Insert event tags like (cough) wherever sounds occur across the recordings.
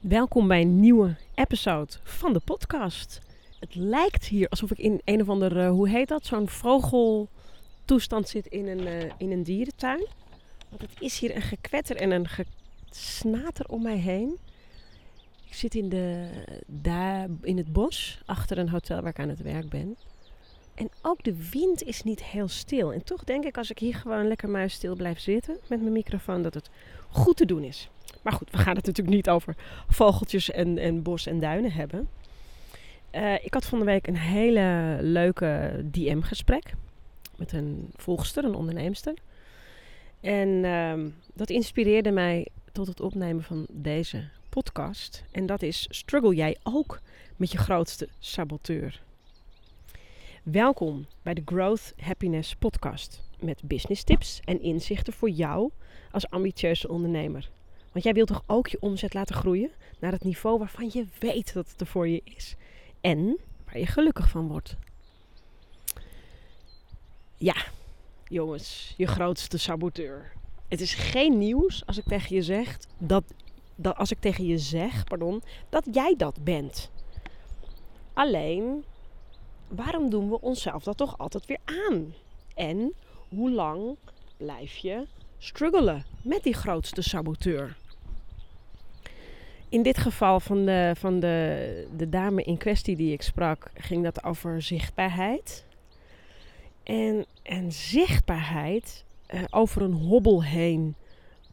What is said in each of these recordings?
Welkom bij een nieuwe episode van de podcast. Het lijkt hier alsof ik in een of ander, uh, hoe heet dat, zo'n vogeltoestand zit in een, uh, in een dierentuin. Want het is hier een gekwetter en een gesnater om mij heen. Ik zit in, de, daar in het bos, achter een hotel waar ik aan het werk ben. En ook de wind is niet heel stil. En toch denk ik als ik hier gewoon lekker muisstil blijf zitten met mijn microfoon, dat het goed te doen is. Maar goed, we gaan het natuurlijk niet over vogeltjes en, en bos en duinen hebben. Uh, ik had van de week een hele leuke DM-gesprek met een volgster, een onderneemster. En uh, dat inspireerde mij tot het opnemen van deze podcast. En dat is: struggle jij ook met je grootste saboteur? Welkom bij de Growth Happiness Podcast met business tips en inzichten voor jou als ambitieuze ondernemer. Want jij wilt toch ook je omzet laten groeien naar het niveau waarvan je weet dat het er voor je is. En waar je gelukkig van wordt. Ja, jongens, je grootste saboteur. Het is geen nieuws als ik tegen je zeg dat, dat als ik tegen je zeg, pardon, dat jij dat bent. Alleen, waarom doen we onszelf dat toch altijd weer aan? En hoe lang blijf je struggelen met die grootste saboteur? In dit geval van, de, van de, de dame in kwestie die ik sprak, ging dat over zichtbaarheid. En, en zichtbaarheid uh, over een hobbel heen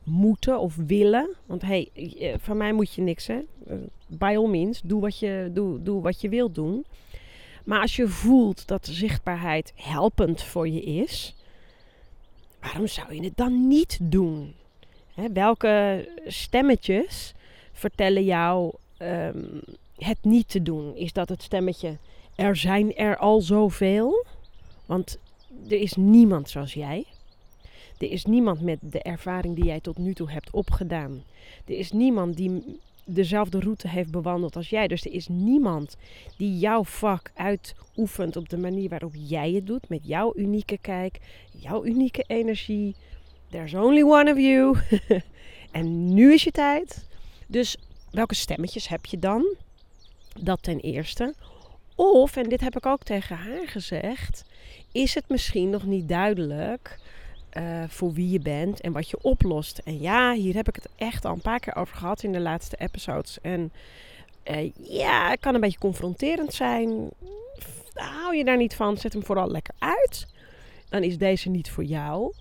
moeten of willen. Want hey, uh, van mij moet je niks hè. Uh, by all means, doe wat, je, doe, doe wat je wilt doen. Maar als je voelt dat zichtbaarheid helpend voor je is, waarom zou je het dan niet doen? Welke stemmetjes vertellen jou um, het niet te doen? Is dat het stemmetje, er zijn er al zoveel? Want er is niemand zoals jij. Er is niemand met de ervaring die jij tot nu toe hebt opgedaan. Er is niemand die dezelfde route heeft bewandeld als jij. Dus er is niemand die jouw vak uitoefent op de manier waarop jij het doet. Met jouw unieke kijk, jouw unieke energie. There's only one of you. (laughs) en nu is je tijd. Dus welke stemmetjes heb je dan? Dat ten eerste. Of, en dit heb ik ook tegen haar gezegd, is het misschien nog niet duidelijk uh, voor wie je bent en wat je oplost. En ja, hier heb ik het echt al een paar keer over gehad in de laatste episodes. En uh, ja, het kan een beetje confronterend zijn. Hou je daar niet van, zet hem vooral lekker uit. Dan is deze niet voor jou.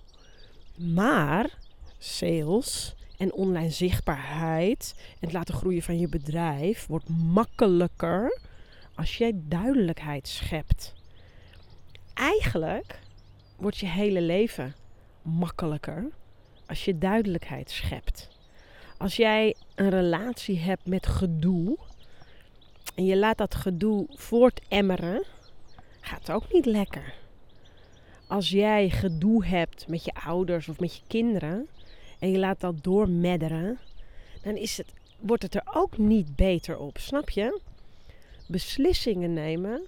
Maar sales en online zichtbaarheid en het laten groeien van je bedrijf wordt makkelijker als jij duidelijkheid schept. Eigenlijk wordt je hele leven makkelijker als je duidelijkheid schept. Als jij een relatie hebt met gedoe en je laat dat gedoe voortemmeren, gaat het ook niet lekker. Als jij gedoe hebt met je ouders of met je kinderen en je laat dat doormedderen, dan is het, wordt het er ook niet beter op. Snap je? Beslissingen nemen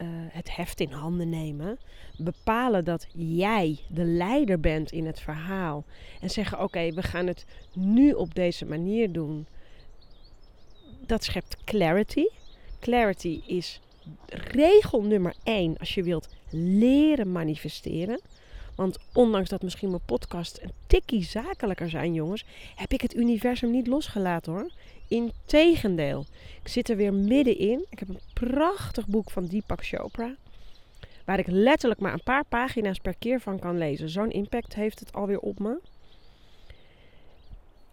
uh, het heft in handen nemen. Bepalen dat jij de leider bent in het verhaal. En zeggen: Oké, we gaan het nu op deze manier doen. Dat schept clarity. Clarity is regel nummer één als je wilt leren manifesteren. Want ondanks dat misschien mijn podcast een tikkie zakelijker zijn, jongens, heb ik het universum niet losgelaten hoor. Integendeel, ik zit er weer middenin. Ik heb een prachtig boek van Deepak Chopra. Waar ik letterlijk maar een paar pagina's per keer van kan lezen. Zo'n impact heeft het alweer op me.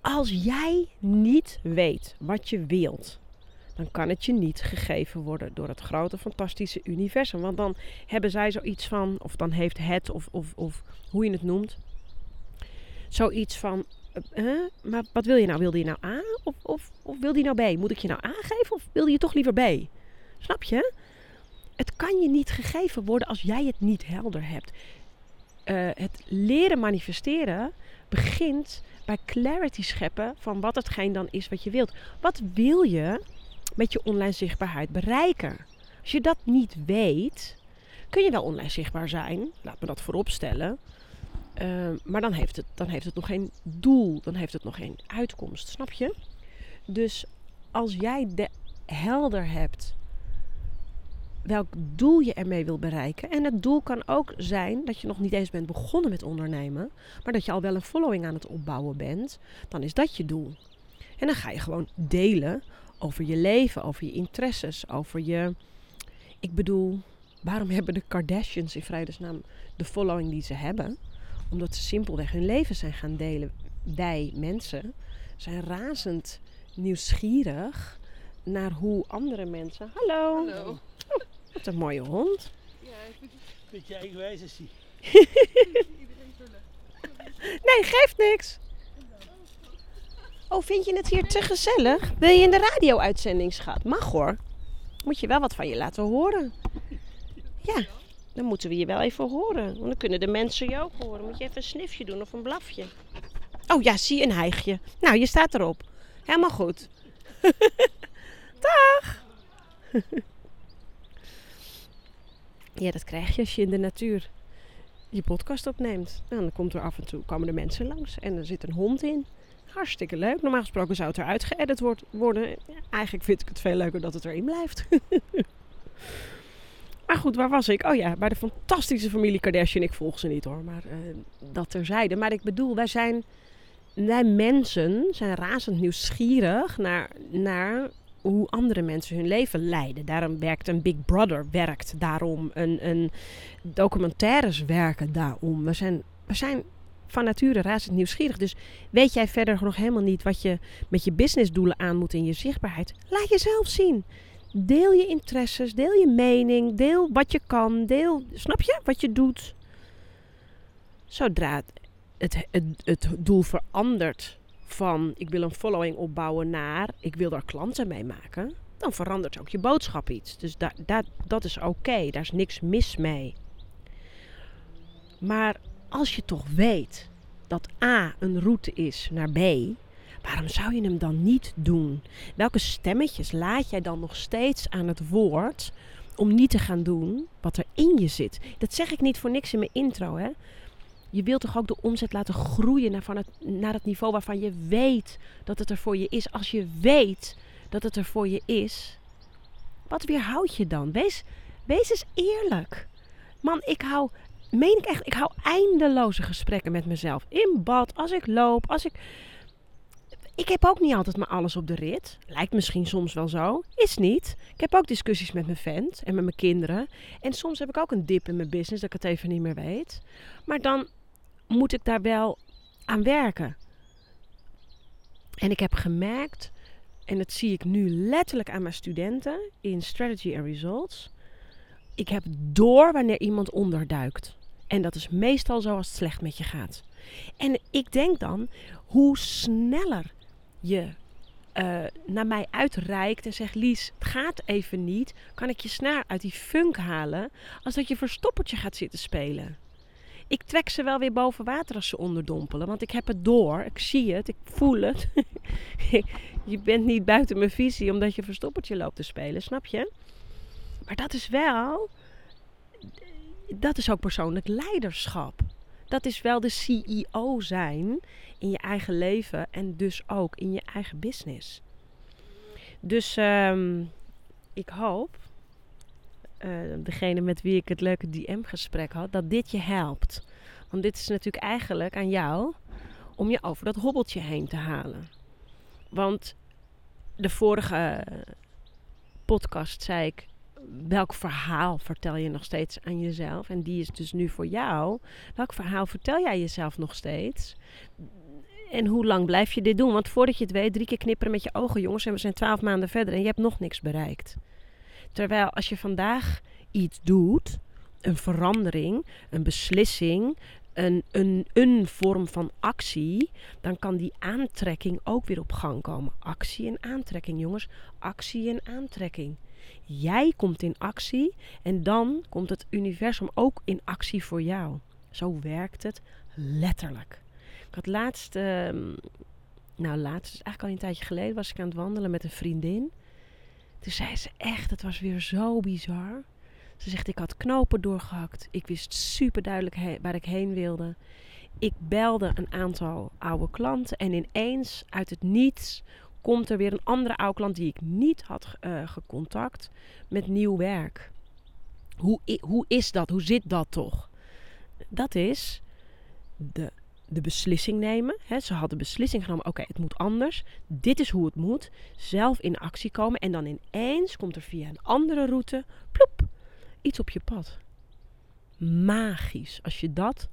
Als jij niet weet wat je wilt, dan kan het je niet gegeven worden door het grote, fantastische universum. Want dan hebben zij zoiets van, of dan heeft het, of, of, of hoe je het noemt, zoiets van: uh, maar wat wil je nou? Wilde je nou A of, of, of wilde je nou B? Moet ik je nou A geven of wilde je toch liever B? Snap je? Het kan je niet gegeven worden als jij het niet helder hebt. Uh, het leren manifesteren begint bij clarity scheppen van wat hetgeen dan is wat je wilt. Wat wil je met je online zichtbaarheid bereiken? Als je dat niet weet, kun je wel online zichtbaar zijn. Laat me dat voorop stellen. Uh, maar dan heeft, het, dan heeft het nog geen doel, dan heeft het nog geen uitkomst, snap je? Dus als jij de helder hebt welk doel je ermee wil bereiken. En het doel kan ook zijn dat je nog niet eens bent begonnen met ondernemen, maar dat je al wel een following aan het opbouwen bent. Dan is dat je doel. En dan ga je gewoon delen over je leven, over je interesses, over je. Ik bedoel, waarom hebben de Kardashians in vredesnaam de following die ze hebben? Omdat ze simpelweg hun leven zijn gaan delen. Wij mensen zijn razend nieuwsgierig naar hoe andere mensen. Hallo. Hallo. Wat een mooie hond. Ja, ik vind Beetje eigenwijs is hij. iedereen vullen. Nee, geeft niks. Oh, vind je het hier te gezellig? Wil je in de radio-uitzending schat? Mag hoor. Moet je wel wat van je laten horen. Ja, dan moeten we je wel even horen. Want dan kunnen de mensen je ook horen. Moet je even een snifje doen of een blafje. Oh ja, zie een hijgje. Nou, je staat erop. Helemaal goed. (laughs) Dag. (laughs) ja, dat krijg je als je in de natuur je podcast opneemt. Nou, dan komt er af en toe komen er mensen langs en er zit een hond in. Hartstikke leuk. Normaal gesproken zou het eruit geëdit worden. Eigenlijk vind ik het veel leuker dat het erin blijft. (laughs) maar goed, waar was ik? Oh ja, bij de fantastische familie Kardashian. Ik volg ze niet hoor, maar eh, dat terzijde. Maar ik bedoel, wij zijn, wij mensen zijn razend nieuwsgierig naar, naar hoe andere mensen hun leven leiden. Daarom werkt een Big Brother, werkt daarom. Een, een documentaires werken daarom. We zijn, we zijn van nature razend nieuwsgierig. Dus weet jij verder nog helemaal niet wat je met je businessdoelen aan moet in je zichtbaarheid? Laat jezelf zien. Deel je interesses, deel je mening, deel wat je kan, deel, snap je, wat je doet. Zodra het, het, het, het doel verandert van ik wil een following opbouwen naar ik wil daar klanten mee maken, dan verandert ook je boodschap iets. Dus da, da, dat is oké, daar is niks mis mee. Maar als je toch weet dat A een route is naar B, waarom zou je hem dan niet doen? Welke stemmetjes laat jij dan nog steeds aan het woord om niet te gaan doen wat er in je zit? Dat zeg ik niet voor niks in mijn intro, hè? Je wilt toch ook de omzet laten groeien naar, van het, naar het niveau waarvan je weet dat het er voor je is. Als je weet dat het er voor je is, wat weerhoud je dan? Wees, wees eens eerlijk. Man, ik hou, meen ik echt, ik hou eindeloze gesprekken met mezelf. In bad, als ik loop, als ik... Ik heb ook niet altijd maar alles op de rit. Lijkt misschien soms wel zo. Is niet. Ik heb ook discussies met mijn vent en met mijn kinderen. En soms heb ik ook een dip in mijn business dat ik het even niet meer weet. Maar dan moet ik daar wel aan werken. En ik heb gemerkt, en dat zie ik nu letterlijk aan mijn studenten in Strategy and Results. Ik heb door wanneer iemand onderduikt. En dat is meestal zo als het slecht met je gaat. En ik denk dan, hoe sneller je eh, naar mij uitreikt en zegt: Lies, het gaat even niet. Kan ik je snaar uit die funk halen? Als dat je verstoppertje gaat zitten spelen. Ik trek ze wel weer boven water als ze onderdompelen. Want ik heb het door. Ik zie het. Ik voel het. (laughs) je bent niet buiten mijn visie omdat je verstoppertje loopt te spelen. Snap je? Maar dat is wel. Dat is ook persoonlijk leiderschap. Dat is wel de CEO zijn in je eigen leven en dus ook in je eigen business. Dus ehm, ik hoop, eh, degene met wie ik het leuke DM-gesprek had, dat dit je helpt. Want dit is natuurlijk eigenlijk aan jou om je over dat hobbeltje heen te halen. Want de vorige podcast zei ik, welk verhaal vertel je nog steeds aan jezelf? En die is dus nu voor jou. Welk verhaal vertel jij jezelf nog steeds? En hoe lang blijf je dit doen? Want voordat je het weet, drie keer knipperen met je ogen, jongens. En we zijn twaalf maanden verder en je hebt nog niks bereikt. Terwijl als je vandaag iets doet, een verandering, een beslissing, een, een, een vorm van actie, dan kan die aantrekking ook weer op gang komen. Actie en aantrekking, jongens. Actie en aantrekking. Jij komt in actie en dan komt het universum ook in actie voor jou. Zo werkt het letterlijk. Ik had laatst, ehm, nou laatst, is eigenlijk al een tijdje geleden, was ik aan het wandelen met een vriendin. Toen zei ze echt, het was weer zo bizar. Ze zegt, ik had knopen doorgehakt. Ik wist super duidelijk waar ik heen wilde. Ik belde een aantal oude klanten en ineens, uit het niets, komt er weer een andere oude klant die ik niet had eh, gecontact met nieuw werk. Hoe, hoe is dat? Hoe zit dat toch? Dat is de, de beslissing nemen. Ze hadden beslissing genomen, oké, het moet anders. Dit is hoe het moet. Zelf in actie komen en dan ineens komt er via een andere route, ploep, iets op je pad. Magisch. Als je dat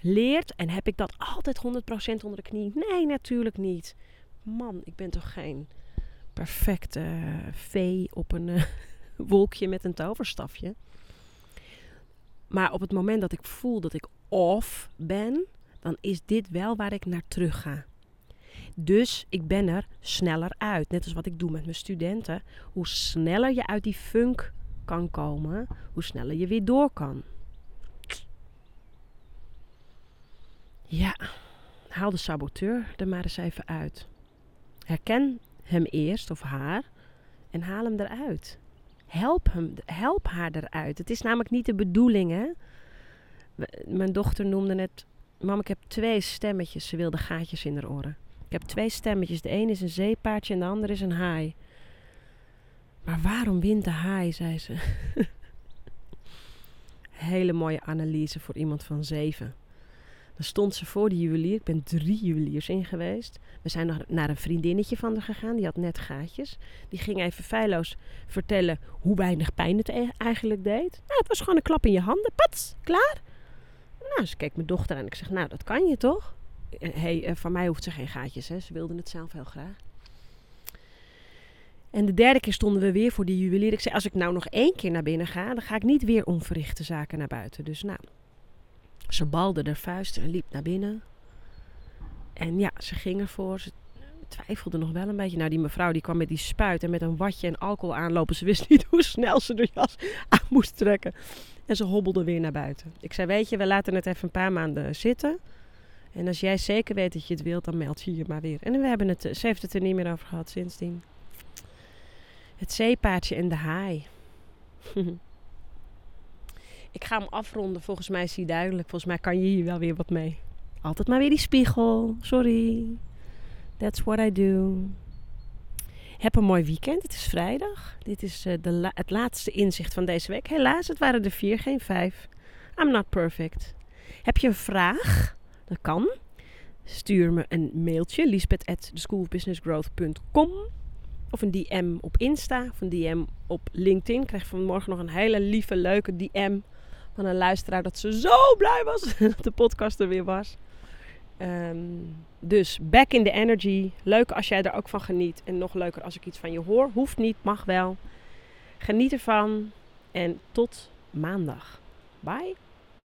leert, en heb ik dat altijd 100% onder de knie? Nee, natuurlijk niet. Man, ik ben toch geen perfecte vee op een eh, (laughs) wolkje met een toverstafje. Maar op het moment dat ik voel dat ik off ben, dan is dit wel waar ik naar terug ga. Dus ik ben er sneller uit. Net als wat ik doe met mijn studenten. Hoe sneller je uit die funk kan komen, hoe sneller je weer door kan. Ja, haal de saboteur er maar eens even uit. Herken hem eerst of haar en haal hem eruit. Help, hem, help haar eruit. Het is namelijk niet de bedoeling, hè? Mijn dochter noemde net... Mam, ik heb twee stemmetjes. Ze wilde gaatjes in haar oren. Ik heb twee stemmetjes. De een is een zeepaardje en de ander is een haai. Maar waarom wint de haai, zei ze. (laughs) Hele mooie analyse voor iemand van zeven. Dan stond ze voor de juwelier. Ik ben drie juweliers in geweest. We zijn nog naar een vriendinnetje van haar gegaan. Die had net gaatjes. Die ging even feilloos vertellen hoe weinig pijn het e- eigenlijk deed. Nou, het was gewoon een klap in je handen. Pats, klaar. Nou, ze keek mijn dochter aan. Ik zeg, nou, dat kan je toch? Hé, hey, eh, van mij hoeft ze geen gaatjes. Hè? Ze wilde het zelf heel graag. En de derde keer stonden we weer voor die juwelier. Ik zei, als ik nou nog één keer naar binnen ga, dan ga ik niet weer onverrichte zaken naar buiten. Dus nou, ze balde de vuisten en liep naar binnen. En ja, ze ging ervoor. Twijfelde nog wel een beetje. Nou, die mevrouw die kwam met die spuit en met een watje en alcohol aanlopen. Ze wist (laughs) niet hoe snel ze de jas aan moest trekken. En ze hobbelde weer naar buiten. Ik zei, weet je, we laten het even een paar maanden zitten. En als jij zeker weet dat je het wilt, dan meld je je maar weer. En we hebben het, ze heeft het er niet meer over gehad sindsdien. Het zeepaardje en de haai. (laughs) Ik ga hem afronden. Volgens mij is hij duidelijk. Volgens mij kan je hier wel weer wat mee. Altijd maar weer die spiegel. Sorry. That's what I do. Heb een mooi weekend. Het is vrijdag. Dit is eh, de het laatste inzicht van deze week. Helaas, het waren er vier, geen vijf. I'm not perfect. Heb je een vraag? Dat kan. Stuur me een mailtje. lisbeth.theschoolofbusinessgrowth.com Of een DM op Insta. Of een DM op LinkedIn. Ik krijg vanmorgen nog een hele lieve, leuke DM van een luisteraar dat ze zo blij was (laughs) dat de podcast er weer was. Ehm, dus back in the energy. Leuk als jij er ook van geniet. En nog leuker als ik iets van je hoor. Hoeft niet, mag wel. Geniet ervan. En tot maandag. Bye.